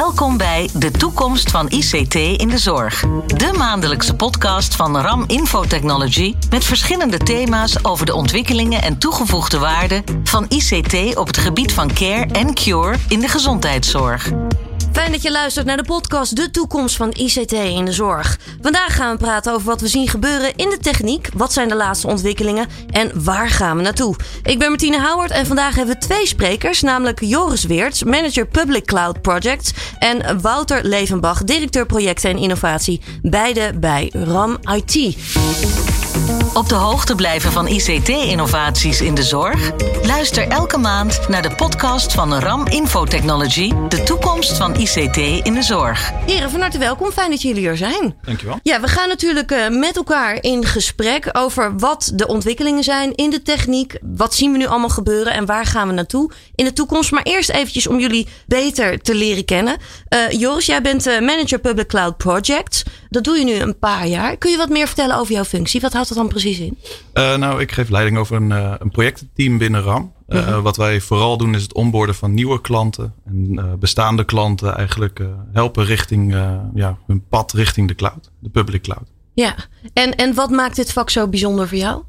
Welkom bij De Toekomst van ICT in de Zorg. De maandelijkse podcast van RAM Infotechnology met verschillende thema's over de ontwikkelingen en toegevoegde waarde van ICT op het gebied van care en cure in de gezondheidszorg. Fijn dat je luistert naar de podcast De Toekomst van ICT in de Zorg. Vandaag gaan we praten over wat we zien gebeuren in de techniek. Wat zijn de laatste ontwikkelingen en waar gaan we naartoe? Ik ben Martine Howard en vandaag hebben we twee sprekers, namelijk Joris Weerts, manager Public Cloud Projects, en Wouter Levenbach, directeur projecten en innovatie, beide bij RAM IT. Op de hoogte blijven van ICT-innovaties in de zorg? Luister elke maand naar de podcast van RAM Infotechnology, de toekomst van ICT in de zorg. Heren, van harte welkom. Fijn dat jullie er zijn. Dankjewel. Ja, we gaan natuurlijk uh, met elkaar in gesprek over wat de ontwikkelingen zijn in de techniek. Wat zien we nu allemaal gebeuren en waar gaan we naartoe in de toekomst? Maar eerst eventjes om jullie beter te leren kennen. Uh, Joris, jij bent uh, manager Public Cloud Projects. Dat doe je nu een paar jaar. Kun je wat meer vertellen over jouw functie? Wat houdt dat dan precies in? Uh, nou, ik geef leiding over een, uh, een projectenteam binnen RAM. Uh -huh. Wat wij vooral doen is het onboorden van nieuwe klanten. En bestaande klanten eigenlijk helpen richting ja, hun pad richting de cloud. De public cloud. Ja, en, en wat maakt dit vak zo bijzonder voor jou?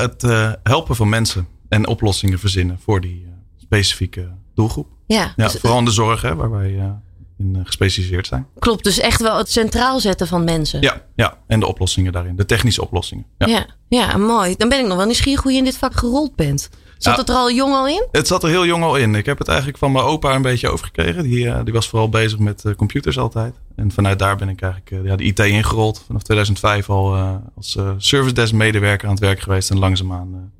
het helpen van mensen en oplossingen verzinnen voor die specifieke doelgroep. Ja, ja dus, vooral in de zorg, hè, waar wij in gespecialiseerd zijn. Klopt, dus echt wel het centraal zetten van mensen. Ja, ja, en de oplossingen daarin, de technische oplossingen. Ja, ja, ja mooi. Dan ben ik nog wel nieuwsgierig hoe je in dit vak gerold bent. Zat ja, het er al jong al in? Het zat er heel jong al in. Ik heb het eigenlijk van mijn opa een beetje overgekregen. Die, uh, die was vooral bezig met uh, computers altijd. En vanuit daar ben ik eigenlijk uh, ja, de IT ingerold. Vanaf 2005 al als service desk medewerker aan het werk geweest. En langzaamaan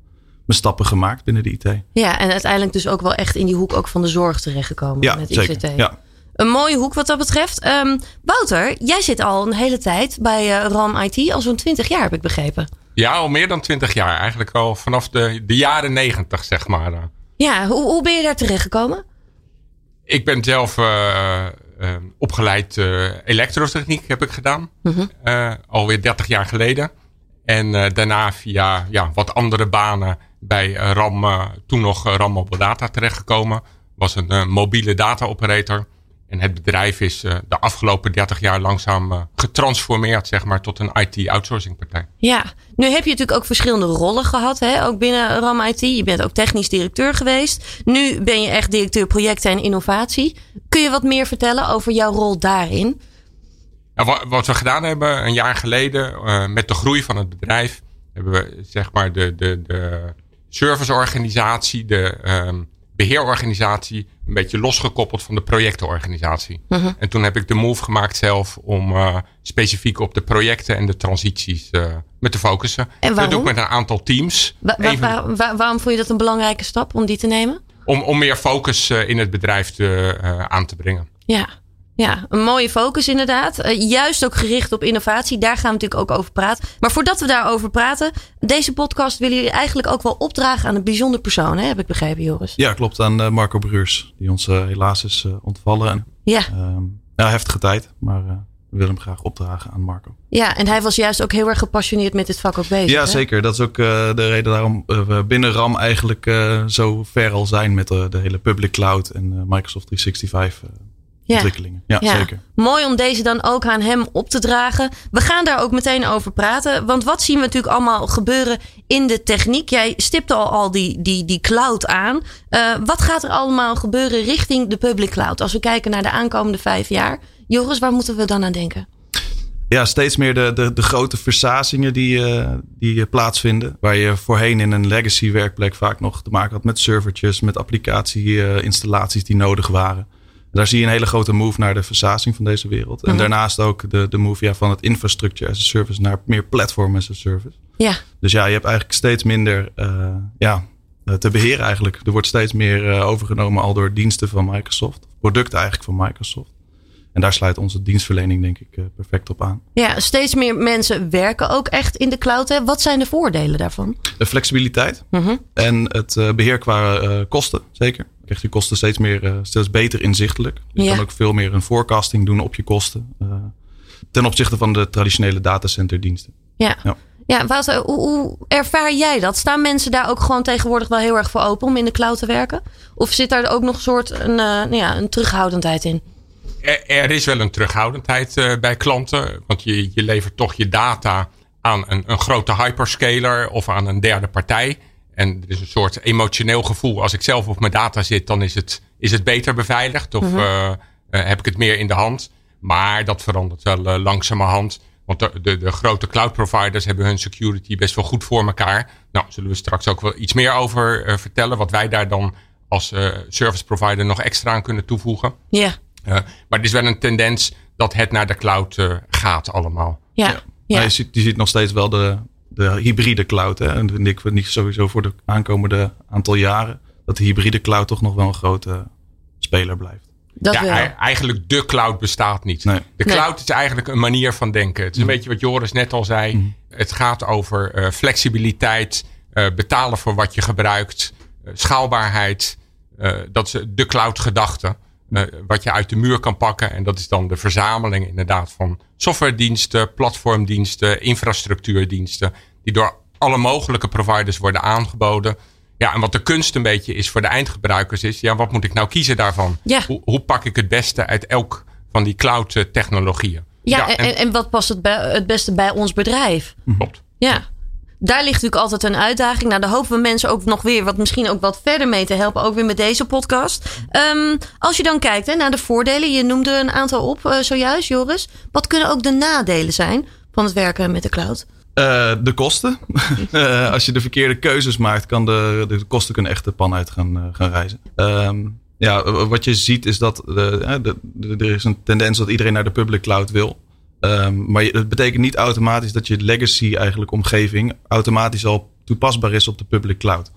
mijn stappen gemaakt binnen de IT. Ja, en uiteindelijk dus ook wel echt in die hoek ook van de zorg terechtgekomen ja, met zeker. ICT. Ja, een mooie hoek wat dat betreft. Um, Wouter, jij zit al een hele tijd bij uh, RAM IT, al zo'n 20 jaar heb ik begrepen. Ja, al meer dan 20 jaar. Eigenlijk al vanaf de, de jaren 90, zeg maar. Ja, hoe, hoe ben je daar terechtgekomen? Ik ben zelf uh, uh, opgeleid elektrotechniek heb ik gedaan. Uh -huh. alweer 30 jaar geleden. En daarna via ja, wat andere banen bij RAM, toen nog RAM Mobile Data terechtgekomen. Was een mobiele data operator. En het bedrijf is uh, de afgelopen 30 jaar langzaam uh, getransformeerd zeg maar, tot een IT-outsourcing partij. Ja, nu heb je natuurlijk ook verschillende rollen gehad, hè? ook binnen RAM IT. Je bent ook technisch directeur geweest. Nu ben je echt directeur projecten en innovatie. Kun je wat meer vertellen over jouw rol daarin? Wat we gedaan hebben een jaar geleden uh, met de groei van het bedrijf, hebben we zeg maar de, de, de serviceorganisatie, de um, beheerorganisatie een beetje losgekoppeld van de projectenorganisatie. Uh -huh. En toen heb ik de move gemaakt zelf om uh, specifiek op de projecten en de transities uh, me te focussen. En waarom? Dat doe ik met een aantal teams. Wa wa Even... waar, waarom vond je dat een belangrijke stap om die te nemen? Om, om meer focus uh, in het bedrijf te, aan te brengen. Ja. Ja, een mooie focus inderdaad. Uh, juist ook gericht op innovatie. Daar gaan we natuurlijk ook over praten. Maar voordat we daarover praten, deze podcast willen jullie eigenlijk ook wel opdragen aan een bijzonder persoon, hè? heb ik begrepen, Joris? Ja, klopt. Aan uh, Marco Bruurs, die ons uh, helaas is ontvallen. Ja. ja, heftige tijd, maar we willen hem graag opdragen aan Marco. Ja, en hij was juist ook heel erg gepassioneerd met dit vak ook bezig. Ja, hè? zeker. Dat is ook de reden waarom we binnen RAM eigenlijk zo ver al zijn met de, de hele public cloud en Microsoft 365 ja. ontwikkelingen. Ja, ja, zeker. Mooi om deze dan ook aan hem op te dragen. We gaan daar ook meteen over praten. Want wat zien we natuurlijk allemaal gebeuren in de techniek? Jij stipt al, al die, die, die cloud aan. Uh, wat gaat er allemaal gebeuren richting de public cloud? Als we kijken naar de aankomende vijf jaar. Joris, waar moeten we dan aan denken? Ja, steeds meer de, de, de grote versazingen die, uh, die plaatsvinden. Waar je voorheen in een legacy werkplek vaak nog te maken had met servertjes, met applicatie-installaties die nodig waren. Daar zie je een hele grote move naar de versazing van deze wereld. En Mhm. daarnaast ook de, de move ja, van het infrastructure as a service naar meer platform as a service. Ja, Dus ja, je hebt eigenlijk steeds minder uh, ja, te beheren eigenlijk. Er wordt steeds meer uh, overgenomen al door diensten van Microsoft. Producten eigenlijk van Microsoft. En daar sluit onze dienstverlening denk ik uh, perfect op aan. ja, steeds meer mensen werken ook echt in de cloud. Hè? Wat zijn de voordelen daarvan? De flexibiliteit Mhm. en het uh, beheer qua uh, kosten, zeker. Je krijgt je kosten steeds, meer, uh, steeds beter inzichtelijk. Je Ja. kan ook veel meer een forecasting doen op je kosten. uh, ten opzichte van de traditionele datacenterdiensten. Ja. Ja. Ja, Wouter, hoe, hoe ervaar jij dat? Staan mensen daar ook gewoon tegenwoordig wel heel erg voor open om in de cloud te werken? Of zit daar ook nog een soort een, nou ja, een terughoudendheid in? Er, is wel een terughoudendheid uh, bij klanten. Want je, je levert toch je data aan een, een grote hyperscaler of aan een derde partij. En er is een soort emotioneel gevoel. Als ik zelf op mijn data zit, dan is het, is het beter beveiligd. Of uh, heb ik het meer in de hand. Maar dat verandert wel langzamerhand. Want de, de, de, grote cloud providers hebben hun security best wel goed voor elkaar. Nou, zullen we straks ook wel iets meer over vertellen. Wat wij daar dan als service provider nog extra aan kunnen toevoegen. Ja. Maar het is wel een tendens dat het naar de cloud gaat allemaal. Ja. ja. Maar je ziet, je ziet nog steeds wel de, de hybride cloud. Hè? En dat vind ik niet sowieso voor de aankomende aantal jaren. Dat de hybride cloud toch nog wel een grote speler blijft. Dat ja, eigenlijk de cloud bestaat niet. De cloud is eigenlijk een manier van denken. Het is een mm. beetje wat Joris net al zei. Mm. Het gaat over uh, flexibiliteit, uh, betalen voor wat je gebruikt, uh, schaalbaarheid. dat is de cloud gedachte. Wat je uit de muur kan pakken. En dat is dan de verzameling inderdaad van softwarediensten, platformdiensten, infrastructuurdiensten. Die door alle mogelijke providers worden aangeboden. Ja, en wat de kunst een beetje is voor de eindgebruikers is, ja, wat moet ik nou kiezen daarvan? Ja. Hoe, hoe pak ik het beste uit elk van die cloud technologieën? Ja, en, en, wat past het, bij, het beste bij ons bedrijf? Klopt. Ja. Daar ligt natuurlijk altijd een uitdaging. Nou, daar hopen we mensen ook nog weer wat misschien ook wat verder mee te helpen. Ook weer met deze podcast. Um, als je dan kijkt hè, naar de voordelen. Je noemde een aantal op uh, zojuist, Joris. Wat kunnen ook de nadelen zijn van het werken met de cloud? Uh, de kosten. uh, als je de verkeerde keuzes maakt, kan de, de kosten kunnen echt de pan uit gaan, gaan reizen. Um, ja, wat je ziet is dat er is een tendens dat iedereen naar de public cloud wil. Um, maar het betekent niet automatisch dat je legacy eigenlijk omgeving automatisch al toepasbaar is op de public cloud.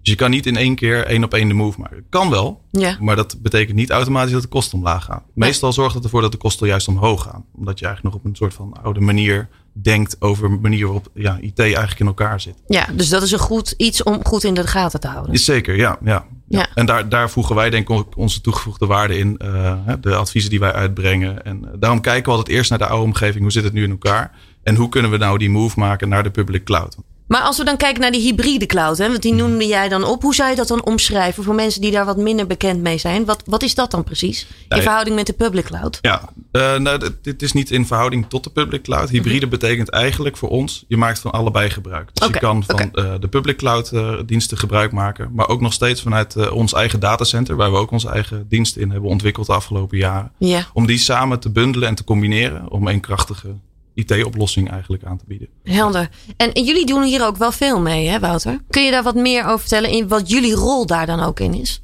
Dus je kan niet in één keer één op één de move maken. Kan wel, ja. maar dat betekent niet automatisch dat de kosten omlaag gaan. Meestal zorgt het ervoor dat de kosten juist omhoog gaan. Omdat je eigenlijk nog op een soort van oude manier denkt over de manier waarop ja, IT eigenlijk in elkaar zit. Ja, dus dat is een goed iets om goed in de gaten te houden. Is zeker, ja. ja, ja. En daar, daar voegen wij denk ik onze toegevoegde waarde in. Uh, de adviezen die wij uitbrengen. En uh, daarom kijken we altijd eerst naar de oude omgeving. Hoe zit het nu in elkaar? En hoe kunnen we nou die move maken naar de public cloud? Maar als we dan kijken naar die hybride cloud, hè, want die noemde jij dan op. Hoe zou je dat dan omschrijven voor mensen die daar wat minder bekend mee zijn? Wat, wat is dat dan precies in verhouding met de public cloud? Ja, uh, nou, dit is niet in verhouding tot de public cloud. Hybride mhm. betekent eigenlijk voor ons, je maakt van allebei gebruik. Dus je kan van uh, de public cloud uh, diensten gebruik maken, maar ook nog steeds vanuit ons eigen datacenter, waar we ook onze eigen diensten in hebben ontwikkeld de afgelopen jaren. Ja. Om die samen te bundelen en te combineren om een krachtige IT-oplossing eigenlijk aan te bieden. Helder. En, jullie doen hier ook wel veel mee, hè, Wouter? Kun je daar wat meer over vertellen in wat jullie rol daar dan ook in is?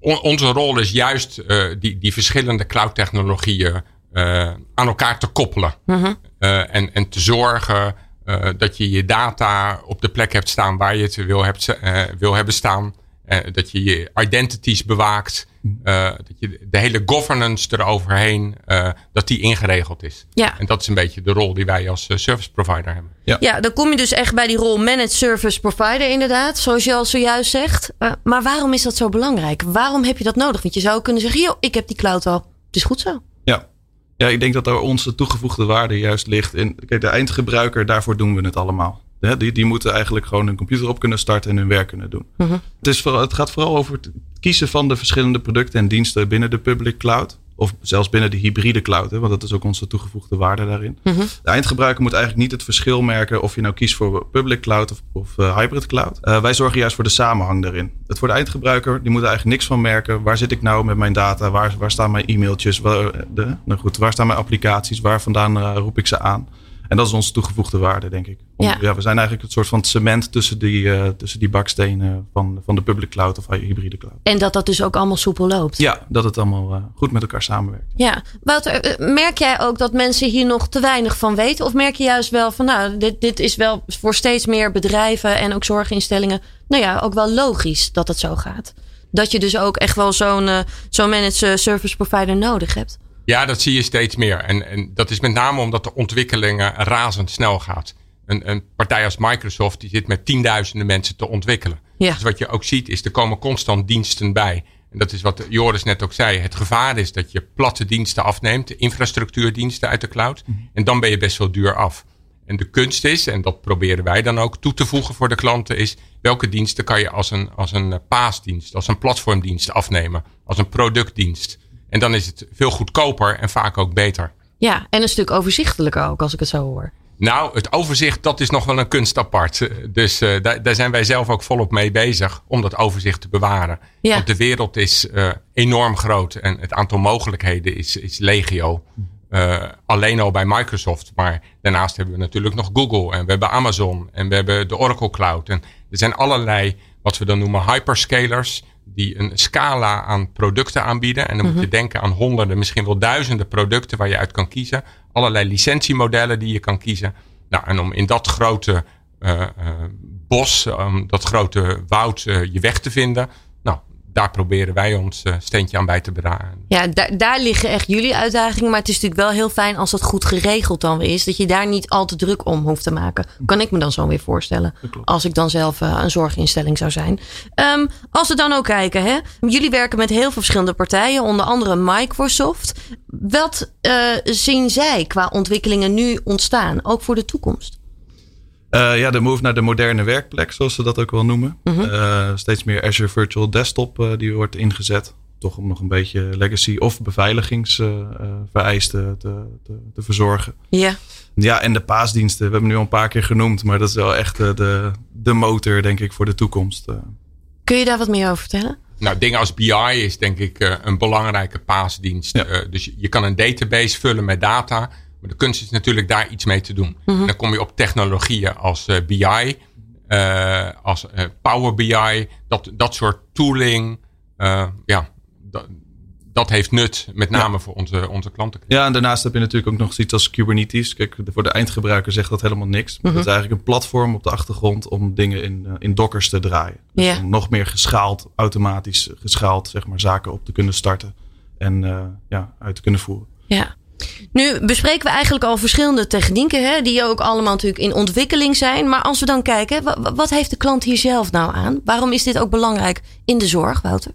onze rol is juist uh, die, die verschillende cloud-technologieën uh, aan elkaar te koppelen. -huh. uh, en, en te zorgen dat je je data op de plek hebt staan waar je het wil, hebt, wil hebben staan. Dat je je identities bewaakt. Uh, dat je de hele governance eroverheen, uh, dat die ingeregeld is. Ja. En dat is een beetje de rol die wij als uh, service provider hebben. Ja. ja, dan kom je dus echt bij die rol managed service provider inderdaad, zoals je al zojuist zegt. maar waarom is dat zo belangrijk? Waarom heb je dat nodig? Want je zou kunnen zeggen, joh, ik heb die cloud al. Het is goed zo. Ja. Ja, ik denk dat daar onze toegevoegde waarde juist ligt in. Kijk, de eindgebruiker, daarvoor doen we het allemaal. Die, die moeten eigenlijk gewoon hun computer op kunnen starten en hun werk kunnen doen. -huh. het, is vooral, het gaat vooral over het kiezen van de verschillende producten en diensten binnen de public cloud. Of zelfs binnen de hybride cloud, hè, want dat is ook onze toegevoegde waarde daarin. -huh. De eindgebruiker moet eigenlijk niet het verschil merken of je nou kiest voor public cloud of, of uh, hybrid cloud. Uh, wij zorgen juist voor de samenhang daarin. Het voor de eindgebruiker, die moet er eigenlijk niks van merken. Waar zit ik nou met mijn data? Waar, waar staan mijn e-mailtjes? Waar, de, nou goed, waar staan mijn applicaties? Waar vandaan uh, roep ik ze aan? En dat is onze toegevoegde waarde, denk ik. Om, ja. ja. we zijn eigenlijk het soort van cement tussen die, uh, tussen die bakstenen van, van de public cloud of hybride cloud. En dat dat dus ook allemaal soepel loopt. Ja, dat het allemaal uh, goed met elkaar samenwerkt. Ja, Wouter, merk jij ook dat mensen hier nog te weinig van weten? Of merk je juist wel van, nou, dit, dit is wel voor steeds meer bedrijven en ook zorginstellingen, nou ja, ook wel logisch dat het zo gaat? Dat je dus ook echt wel zo'n uh, zo'n managed service provider nodig hebt. Ja, dat zie je steeds meer. En, en dat is met name omdat de ontwikkelingen razendsnel gaat. Een, een partij als Microsoft die zit met tienduizenden mensen te ontwikkelen. Ja. Dus wat je ook ziet is, er komen constant diensten bij. En dat is wat Joris net ook zei. Het gevaar is dat je platte diensten afneemt, infrastructuurdiensten uit de cloud. En dan ben je best wel duur af. En de kunst is, en dat proberen wij dan ook toe te voegen voor de klanten, is welke diensten kan je als een, als een paasdienst, als een platformdienst afnemen, als een productdienst. En dan is het veel goedkoper en vaak ook beter. Ja, en een stuk overzichtelijker ook, als ik het zo hoor. Nou, het overzicht, dat is nog wel een kunst apart. Dus uh, daar, daar, zijn wij zelf ook volop mee bezig om dat overzicht te bewaren. Ja. Want de wereld is uh, enorm groot en het aantal mogelijkheden is, is legio. Uh, alleen al bij Microsoft. Maar daarnaast hebben we natuurlijk nog Google en we hebben Amazon en we hebben de Oracle Cloud. En er zijn allerlei, wat we dan noemen, hyperscalers die een scala aan producten aanbieden. En dan moet je mhm. denken aan honderden, misschien wel duizenden producten waar je uit kan kiezen. Allerlei licentiemodellen die je kan kiezen. Nou, en om in dat grote uh, uh, bos, um, dat grote woud uh, je weg te vinden, daar proberen wij ons uh, steentje aan bij te dragen. Ja, daar, daar liggen echt jullie uitdagingen. Maar het is natuurlijk wel heel fijn als dat goed geregeld dan weer is. Dat je daar niet al te druk om hoeft te maken. Kan ik me dan zo weer voorstellen. Als ik dan zelf uh, een zorginstelling zou zijn. Um, als we dan ook kijken. Hè? Jullie werken met heel veel verschillende partijen. Onder andere Microsoft. Wat uh, zien zij qua ontwikkelingen nu ontstaan? Ook voor de toekomst? Uh, ja, de move naar de moderne werkplek, zoals ze dat ook wel noemen. Mm -hmm. steeds meer Azure Virtual Desktop uh, die wordt ingezet. Toch om nog een beetje legacy of beveiligingsvereisten te, te, te, verzorgen. Ja. Ja, en de paasdiensten. We hebben nu al een paar keer genoemd. Maar dat is wel echt de, de motor, denk ik, voor de toekomst. Kun je daar wat meer over vertellen? Nou, dingen als BI is denk ik een belangrijke paasdienst. Ja. dus je kan een database vullen met data maar de kunst is natuurlijk daar iets mee te doen. Mhm. Dan kom je op technologieën als uh, eh, BI, uh, eh, als uh, Power BI, dat, dat soort tooling. ja, dat, dat heeft nut, met name voor onze, onze klanten. Ja, en daarnaast heb je natuurlijk ook nog zoiets als Kubernetes. Kijk, voor de eindgebruiker zegt dat helemaal niks. Maar mm Het is eigenlijk een platform op de achtergrond om dingen in, in dockers te draaien. Dus om nog meer geschaald, automatisch geschaald, zeg maar, zaken op te kunnen starten en ja, uit te kunnen voeren. Ja. Nu bespreken we eigenlijk al verschillende technieken, hè, die ook allemaal natuurlijk in ontwikkeling zijn. Maar als we dan kijken, wat heeft de klant hier zelf nou aan? Waarom is dit ook belangrijk in de zorg, Wouter?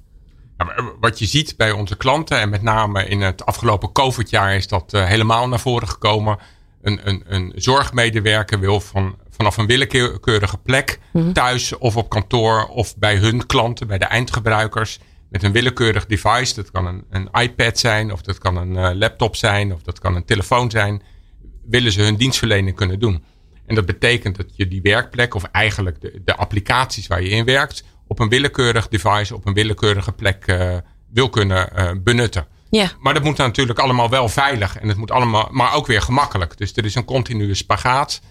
wat je ziet bij onze klanten, en met name in het afgelopen COVID-jaar is dat uh, helemaal naar voren gekomen. Een, een, een zorgmedewerker wil van, vanaf een willekeurige plek, mhm. thuis of op kantoor of bij hun klanten, bij de eindgebruikers, met een willekeurig device. Dat kan een, een iPad zijn, of dat kan een uh, laptop zijn, of dat kan een telefoon zijn. Willen ze hun dienstverlening kunnen doen. En dat betekent dat je die werkplek, of eigenlijk de, de applicaties waar je in werkt, op een willekeurig device, op een willekeurige plek uh, wil kunnen uh, benutten. Ja. Maar dat moet natuurlijk allemaal wel veilig en het moet allemaal, maar ook weer gemakkelijk. Dus er is een continue spagaat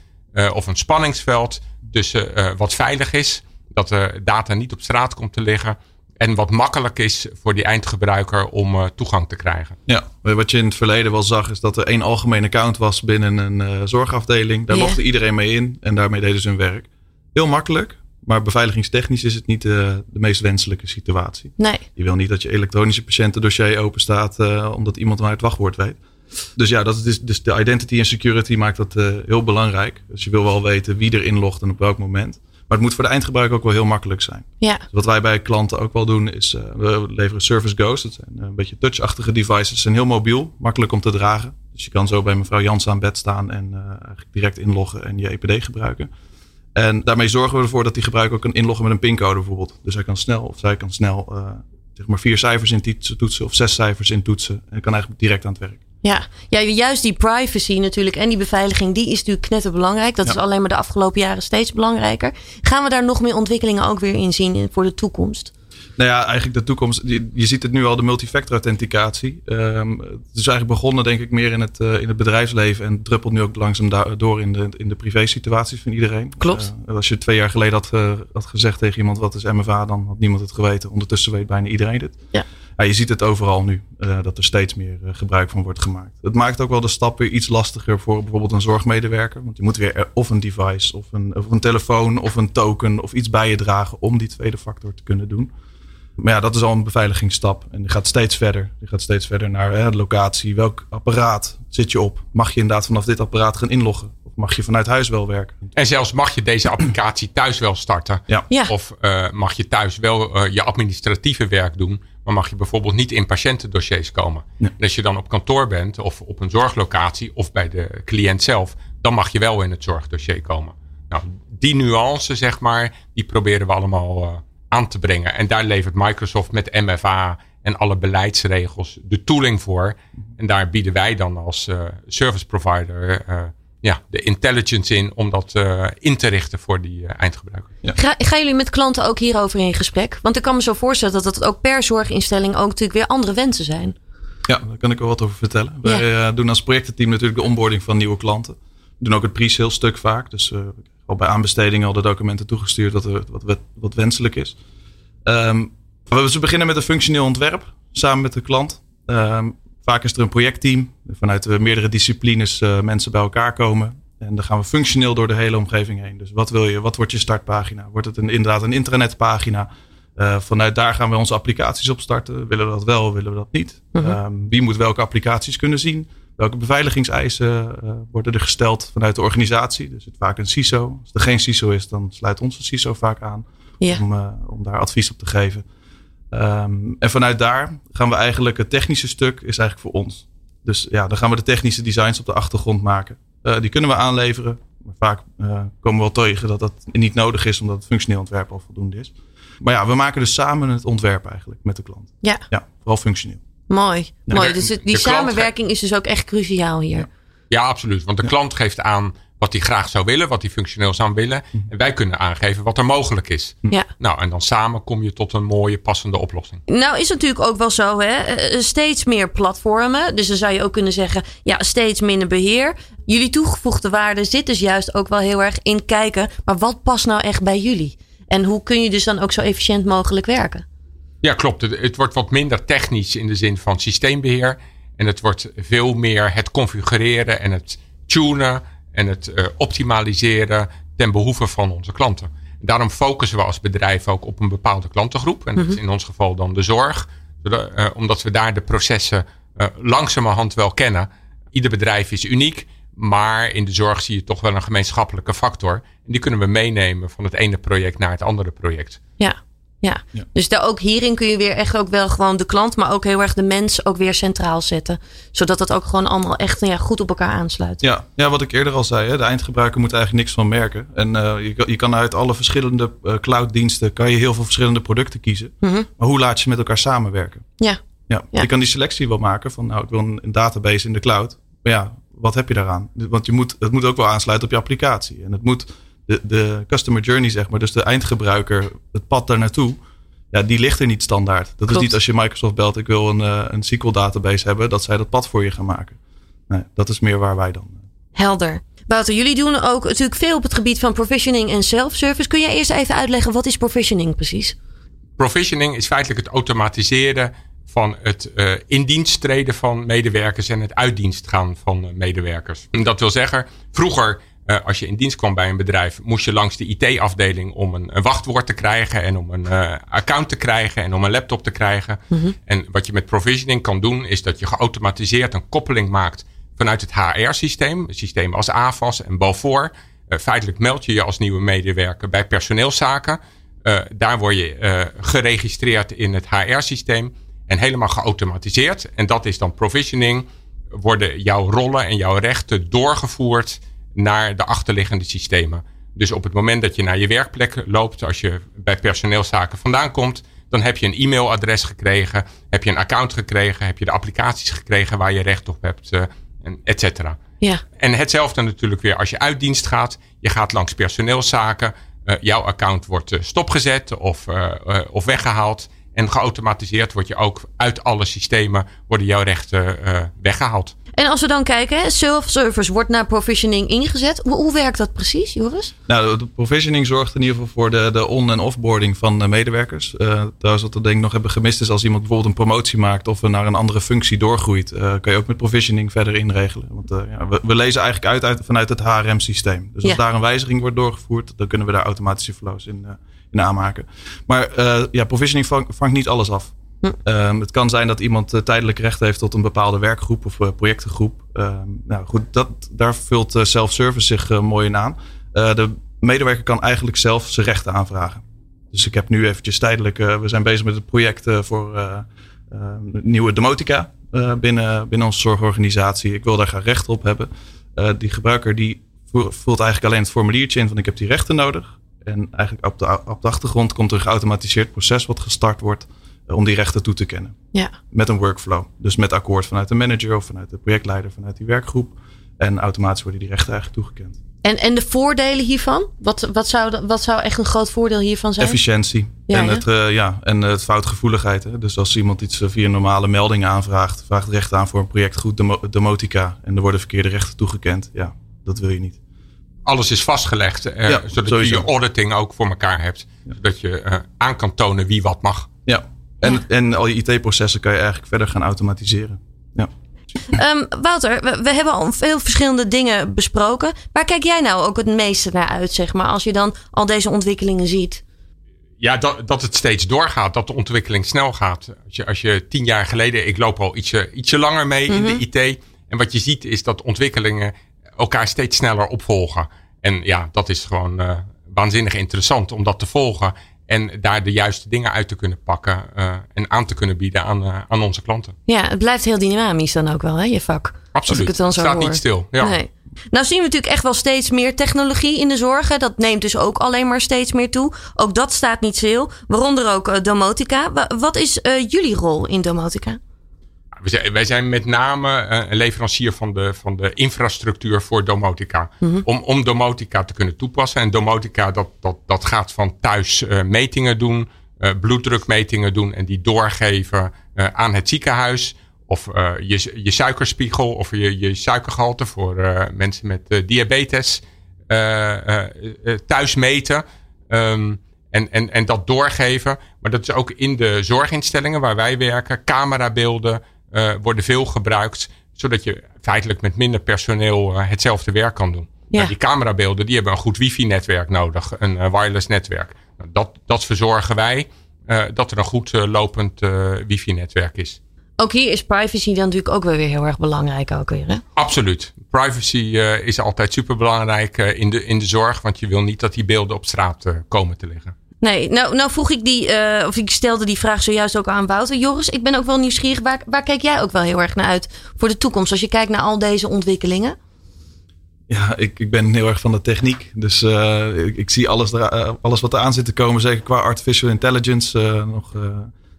of een spanningsveld tussen wat veilig is, dat de data niet op straat komt te liggen en wat makkelijk is voor die eindgebruiker om uh, toegang te krijgen. Ja, wat je in het verleden wel zag, is dat er één algemeen account was binnen een uh, zorgafdeling. Daar yeah. logde iedereen mee in en daarmee deden ze hun werk. Heel makkelijk, maar beveiligingstechnisch is het niet uh, de meest wenselijke situatie. Nee. Je wil niet dat je elektronische patiëntendossier open staat omdat iemand maar het wachtwoord weet. Dus ja, dat is dus de identity en security maakt dat heel belangrijk. Dus je wil wel weten wie er inlogt en op welk moment. Maar het moet voor de eindgebruiker ook wel heel makkelijk zijn. Ja. Dus wat wij bij klanten ook wel doen is, uh, we leveren Service Ghost. Dat zijn een beetje touchachtige devices. Ze zijn heel mobiel, makkelijk om te dragen. Dus je kan zo bij mevrouw Jans aan bed staan en uh, eigenlijk direct inloggen en je EPD gebruiken. En daarmee zorgen we ervoor dat die gebruiker ook kan inloggen met een pincode bijvoorbeeld. Dus hij kan snel of zij kan snel uh, zeg maar vier cijfers in toetsen of zes cijfers in toetsen. En kan eigenlijk direct aan het werk. Ja. ja, juist die privacy natuurlijk en die beveiliging, die is natuurlijk net belangrijk. Dat is alleen maar de afgelopen jaren steeds belangrijker. Gaan we daar nog meer ontwikkelingen ook weer in zien voor de toekomst? Nou ja, eigenlijk de toekomst. Je, je ziet het nu al, de multifactor authenticatie. Um, het is eigenlijk begonnen, denk ik, meer in het, uh, in het bedrijfsleven. En druppelt nu ook langzaam door in de, in de privé-situaties van iedereen. Klopt. Uh, als je twee jaar geleden had, uh, had gezegd tegen iemand: wat is MFA, dan had niemand het geweten. Ondertussen weet bijna iedereen het. Ja. Ja, je ziet het overal nu, uh, dat er steeds meer uh, gebruik van wordt gemaakt. Het maakt ook wel de stap weer iets lastiger voor bijvoorbeeld een zorgmedewerker. Want je moet weer of een device, of een, of een telefoon, of een token, of iets bij je dragen om die tweede factor te kunnen doen. Maar ja, dat is al een beveiligingsstap. En die gaat steeds verder. Die gaat steeds verder naar hè, de locatie. Welk apparaat zit je op? Mag je inderdaad vanaf dit apparaat gaan inloggen? Of mag je vanuit huis wel werken? En zelfs mag je deze applicatie thuis wel starten. Ja. ja. Of uh, mag je thuis wel uh, je administratieve werk doen. Maar mag je bijvoorbeeld niet in patiëntendossiers komen. Ja. En als je dan op kantoor bent of op een zorglocatie of bij de cliënt zelf. Dan mag je wel in het zorgdossier komen. Nou, die nuance zeg maar, die proberen we allemaal uh, aan te brengen. En daar levert Microsoft met MFA en alle beleidsregels, de tooling voor. En daar bieden wij dan als service provider ja, de intelligence in om dat in te richten voor die eindgebruiker. Ja. Ga, gaan jullie met klanten ook hierover in gesprek? Want ik kan me zo voorstellen dat het ook per zorginstelling ook natuurlijk weer andere wensen zijn. Ja, daar kan ik wel wat over vertellen. Wij doen als projectenteam natuurlijk de onboarding van nieuwe klanten. We doen ook het pre-sale stuk vaak. Dus uh, al bij aanbesteding al de documenten toegestuurd wat, er, wat, wat wenselijk is. Um, we beginnen met een functioneel ontwerp samen met de klant. Um, vaak is er een projectteam. Vanuit de meerdere disciplines uh, mensen bij elkaar komen. En dan gaan we functioneel door de hele omgeving heen. Dus wat wil je? Wat wordt je startpagina? Wordt het een, inderdaad een intranetpagina? Uh, vanuit daar gaan we onze applicaties opstarten. Willen we dat wel, willen we dat niet? Uh -huh. um, wie moet welke applicaties kunnen zien? Welke beveiligingseisen uh, worden er gesteld vanuit de organisatie? Er zit vaak een CISO. Als er geen CISO is, dan sluit onze CISO vaak aan ja. om, uh, om daar advies op te geven. Um, en vanuit daar gaan we eigenlijk het technische stuk is eigenlijk voor ons. Dus ja, dan gaan we de technische designs op de achtergrond maken. Uh, die kunnen we aanleveren. Maar vaak komen we wel tegen dat dat niet nodig is, omdat het functioneel ontwerp al voldoende is. Maar ja, we maken dus samen het ontwerp eigenlijk met de klant. Ja. Ja, vooral functioneel. Mooi. Mooi. Dus het, die samenwerking is dus ook echt cruciaal hier. Ja, ja absoluut. Want de klant geeft aan wat hij graag zou willen, wat hij functioneel zou willen. Mhm. En wij kunnen aangeven wat er mogelijk is. Ja. Nou, en dan samen kom je tot een mooie, passende oplossing. Nou, is het natuurlijk ook wel zo, hè? Steeds meer platformen. Dus dan zou je ook kunnen zeggen, ja, steeds minder beheer. Jullie toegevoegde waarde zit dus juist ook wel heel erg in kijken. Maar wat past nou echt bij jullie? En hoe kun je dus dan ook zo efficiënt mogelijk werken? Ja, klopt. Het, het, wordt wat minder technisch in de zin van systeembeheer. En het wordt veel meer het configureren en het tunen en het uh, optimaliseren ten behoeve van onze klanten. Daarom focussen we als bedrijf ook op een bepaalde klantengroep. En dat is in ons geval dan de zorg. Zodat, uh, omdat we daar de processen uh, langzamerhand wel kennen. Ieder bedrijf is uniek. Maar in de zorg zie je toch wel een gemeenschappelijke factor. En die kunnen we meenemen van het ene project naar het andere project. Ja, ja. ja. dus daar ook hierin kun je weer echt ook wel gewoon de klant, maar ook heel erg de mens ook weer centraal zetten. Zodat het ook gewoon allemaal echt ja, goed op elkaar aansluit. Ja, ja wat ik eerder al zei, hè, de eindgebruiker moet eigenlijk niks van merken. En uh, je, je, kan uit alle verschillende uh, clouddiensten kan je heel veel verschillende producten kiezen. Mm -hmm. Maar hoe laat je met elkaar samenwerken? Ja. Ja, ja. je kan die selectie wel maken van nou, ik wil een, een database in de cloud. Maar ja, wat heb je daaraan? Want je moet, het moet ook wel aansluiten op je applicatie. En het moet de, de customer journey, zeg maar, dus de eindgebruiker, het pad daar naartoe, ja, die ligt er niet standaard. Dat Klopt. is niet als je Microsoft belt, ik wil een, uh, een SQL database hebben, dat zij dat pad voor je gaan maken. Nee, dat is meer waar wij dan. eh, Helder. Wouter, jullie doen ook natuurlijk veel op het gebied van provisioning en self-service. Kun jij eerst even uitleggen, wat is provisioning precies? Provisioning is feitelijk het automatiseren van het uh, in dienst treden van medewerkers en het uitdienst gaan van medewerkers. En dat wil zeggen, vroeger uh, als je in dienst kwam bij een bedrijf, moest je langs de IT-afdeling om een, een, wachtwoord te krijgen en om een uh, account te krijgen en om een laptop te krijgen. Mm -hmm. En wat je met provisioning kan doen, is dat je geautomatiseerd een koppeling maakt vanuit het HR-systeem, systeem als AVAS en Balfour. Uh, feitelijk meld je je als nieuwe medewerker bij personeelszaken. daar word je geregistreerd in het HR-systeem en helemaal geautomatiseerd. En dat is dan provisioning. Worden jouw rollen en jouw rechten doorgevoerd naar de achterliggende systemen. Dus op het moment dat je naar je werkplek loopt, als je bij personeelszaken vandaan komt, dan heb je een e-mailadres gekregen, heb je een account gekregen, heb je de applicaties gekregen waar je recht op hebt, uh, et cetera. Ja. En hetzelfde natuurlijk weer als je uit dienst gaat. Je gaat langs personeelszaken, uh, jouw account wordt uh, stopgezet of, of weggehaald. En geautomatiseerd word je ook uit alle systemen worden jouw rechten weggehaald. En als we dan kijken, self-service wordt naar provisioning ingezet. Hoe, hoe, werkt dat precies, Joris? Nou, de provisioning zorgt in ieder geval voor de, de on- en offboarding van de medewerkers. Uh, trouwens, wat we denk ik nog hebben gemist is als iemand bijvoorbeeld een promotie maakt of naar een andere functie doorgroeit, uh, kan je ook met provisioning verder inregelen. Want uh, ja, we, we, lezen eigenlijk uit, uit vanuit het HRM-systeem. Dus als Ja. daar een wijziging wordt doorgevoerd, dan kunnen we daar automatische flows in, in aanmaken. Maar ja, provisioning vang, vangt niet alles af. Hm. Um, het kan zijn dat iemand uh, tijdelijk recht heeft tot een bepaalde werkgroep of uh, projectengroep. Um, nou goed, dat, daar vult uh, self-service zich mooi in aan. de medewerker kan eigenlijk zelf zijn rechten aanvragen. Dus ik heb nu eventjes tijdelijk, we zijn bezig met het project voor nieuwe demotica binnen, binnen onze zorgorganisatie. Ik wil daar graag recht op hebben. die gebruiker die vult eigenlijk alleen het formuliertje in van ik heb die rechten nodig. En eigenlijk op de, op de achtergrond komt er een geautomatiseerd proces wat gestart wordt. Om die rechten toe te kennen. Ja. Met een workflow. Dus met akkoord vanuit de manager of vanuit de projectleider, vanuit die werkgroep. En automatisch worden die rechten eigenlijk toegekend. En, en de voordelen hiervan? Wat, wat, zou, wat zou echt een groot voordeel hiervan zijn? Efficiëntie. Ja, en, ja. Het, uh, ja, en het foutgevoeligheid. Hè? Dus als iemand iets via een normale melding aanvraagt, vraagt recht aan voor een project goed demo demotica. En er worden verkeerde rechten toegekend. Ja, dat wil je niet. Alles is vastgelegd, uh, Ja, zodat sowieso. je je auditing ook voor elkaar hebt. Zodat je uh, aan kan tonen wie wat mag. Ja. En, Ja. en al je IT-processen kan je eigenlijk verder gaan automatiseren. Ja. Ehm, Wouter, we, we hebben al veel verschillende dingen besproken. Waar kijk jij nou ook het meeste naar uit, zeg maar, als je dan al deze ontwikkelingen ziet? Ja, dat, dat het steeds doorgaat, dat de ontwikkeling snel gaat. Als je, als je tien jaar geleden, ik loop al ietsje, ietsje langer mee in de IT. En wat je ziet is dat ontwikkelingen elkaar steeds sneller opvolgen. En ja, dat is gewoon uh, waanzinnig interessant om dat te volgen. En daar de juiste dingen uit te kunnen pakken uh, en aan te kunnen bieden aan, uh, aan onze klanten. Ja, het blijft heel dynamisch dan ook wel, hè, je vak. Absoluut. Als ik het dan zo staat hoor. niet stil. Ja. Nee. Nou zien we natuurlijk echt wel steeds meer technologie in de zorg. Hè. Dat neemt dus ook alleen maar steeds meer toe. Ook dat staat niet stil. Waaronder ook uh, domotica. Wa wat is jullie rol in domotica? Wij zijn, met name uh, een leverancier van de, van de infrastructuur voor domotica. Mm -hmm. om, om domotica te kunnen toepassen. En domotica dat, dat, dat gaat van thuis uh, metingen doen, uh, bloeddrukmetingen doen en die doorgeven aan het ziekenhuis. Of je, je suikerspiegel of je, je suikergehalte voor mensen met diabetes thuis meten. Um, en, en, en dat doorgeven. Maar dat is ook in de zorginstellingen waar wij werken. Camerabeelden uh, worden veel gebruikt. Zodat je feitelijk met minder personeel uh, hetzelfde werk kan doen. Ja. Nou, die camerabeelden die hebben een goed wifi-netwerk nodig. Een uh, wireless netwerk. Nou, dat, dat verzorgen wij. dat er een goed lopend wifi-netwerk is. Ook hier is privacy dan natuurlijk ook wel weer heel erg belangrijk. Ook weer, hè? Absoluut. Privacy is altijd superbelangrijk in, de, in de zorg. Want je wil niet dat die beelden op straat komen te liggen. Nee, nou, nou vroeg ik die, uh, of ik stelde die vraag zojuist ook aan Wouter. Joris, ik ben ook wel nieuwsgierig. Waar, waar kijk jij ook wel heel erg naar uit voor de toekomst? Als je kijkt naar al deze ontwikkelingen. Ja, ik, ik ben heel erg van de techniek. Dus uh, ik, ik, zie alles, er, alles wat eraan zit te komen. Zeker qua artificial intelligence. Uh, nog,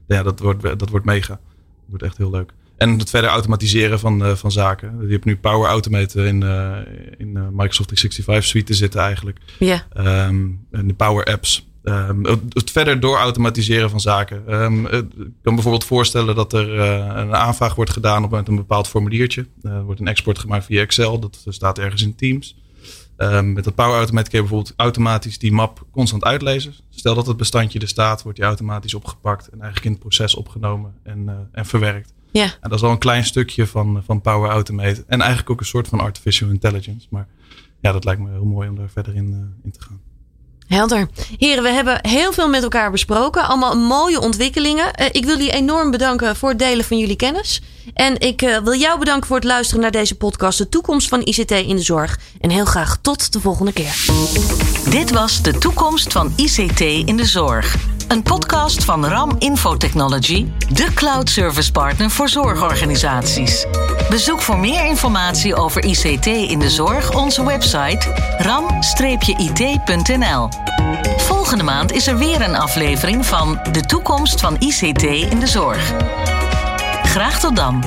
ja, dat wordt, dat wordt mega. Dat wordt echt heel leuk. En het verder automatiseren van, uh, van zaken. Je hebt nu Power Automate in, uh, in uh, Microsoft 365 suite zitten eigenlijk. Ja. Um, en de Power Apps. Um, het verder door automatiseren van zaken. Um, ik kan bijvoorbeeld voorstellen dat er een aanvraag wordt gedaan op een bepaald formuliertje. Er wordt een export gemaakt via Excel. Dat staat ergens in Teams. met dat Power Automate kun je bijvoorbeeld automatisch die map constant uitlezen. Stel dat het bestandje er staat, wordt die automatisch opgepakt en eigenlijk in het proces opgenomen en, en verwerkt. Ja. En dat is al een klein stukje van, van Power Automate. En eigenlijk ook een soort van artificial intelligence. Maar ja, dat lijkt me heel mooi om daar verder in, in te gaan. Helder. Heren, we hebben heel veel met elkaar besproken. Allemaal mooie ontwikkelingen. Uh, ik wil jullie enorm bedanken voor het delen van jullie kennis. En ik uh, wil jou bedanken voor het luisteren naar deze podcast. De toekomst van ICT in de zorg. En heel graag tot de volgende keer. Dit was de toekomst van ICT in de zorg. Een podcast van RAM Infotechnology, de cloud service partner voor zorgorganisaties. Bezoek voor meer informatie over ICT in de zorg onze website ram-it.nl. Volgende maand is er weer een aflevering van De toekomst van ICT in de zorg. Graag tot dan.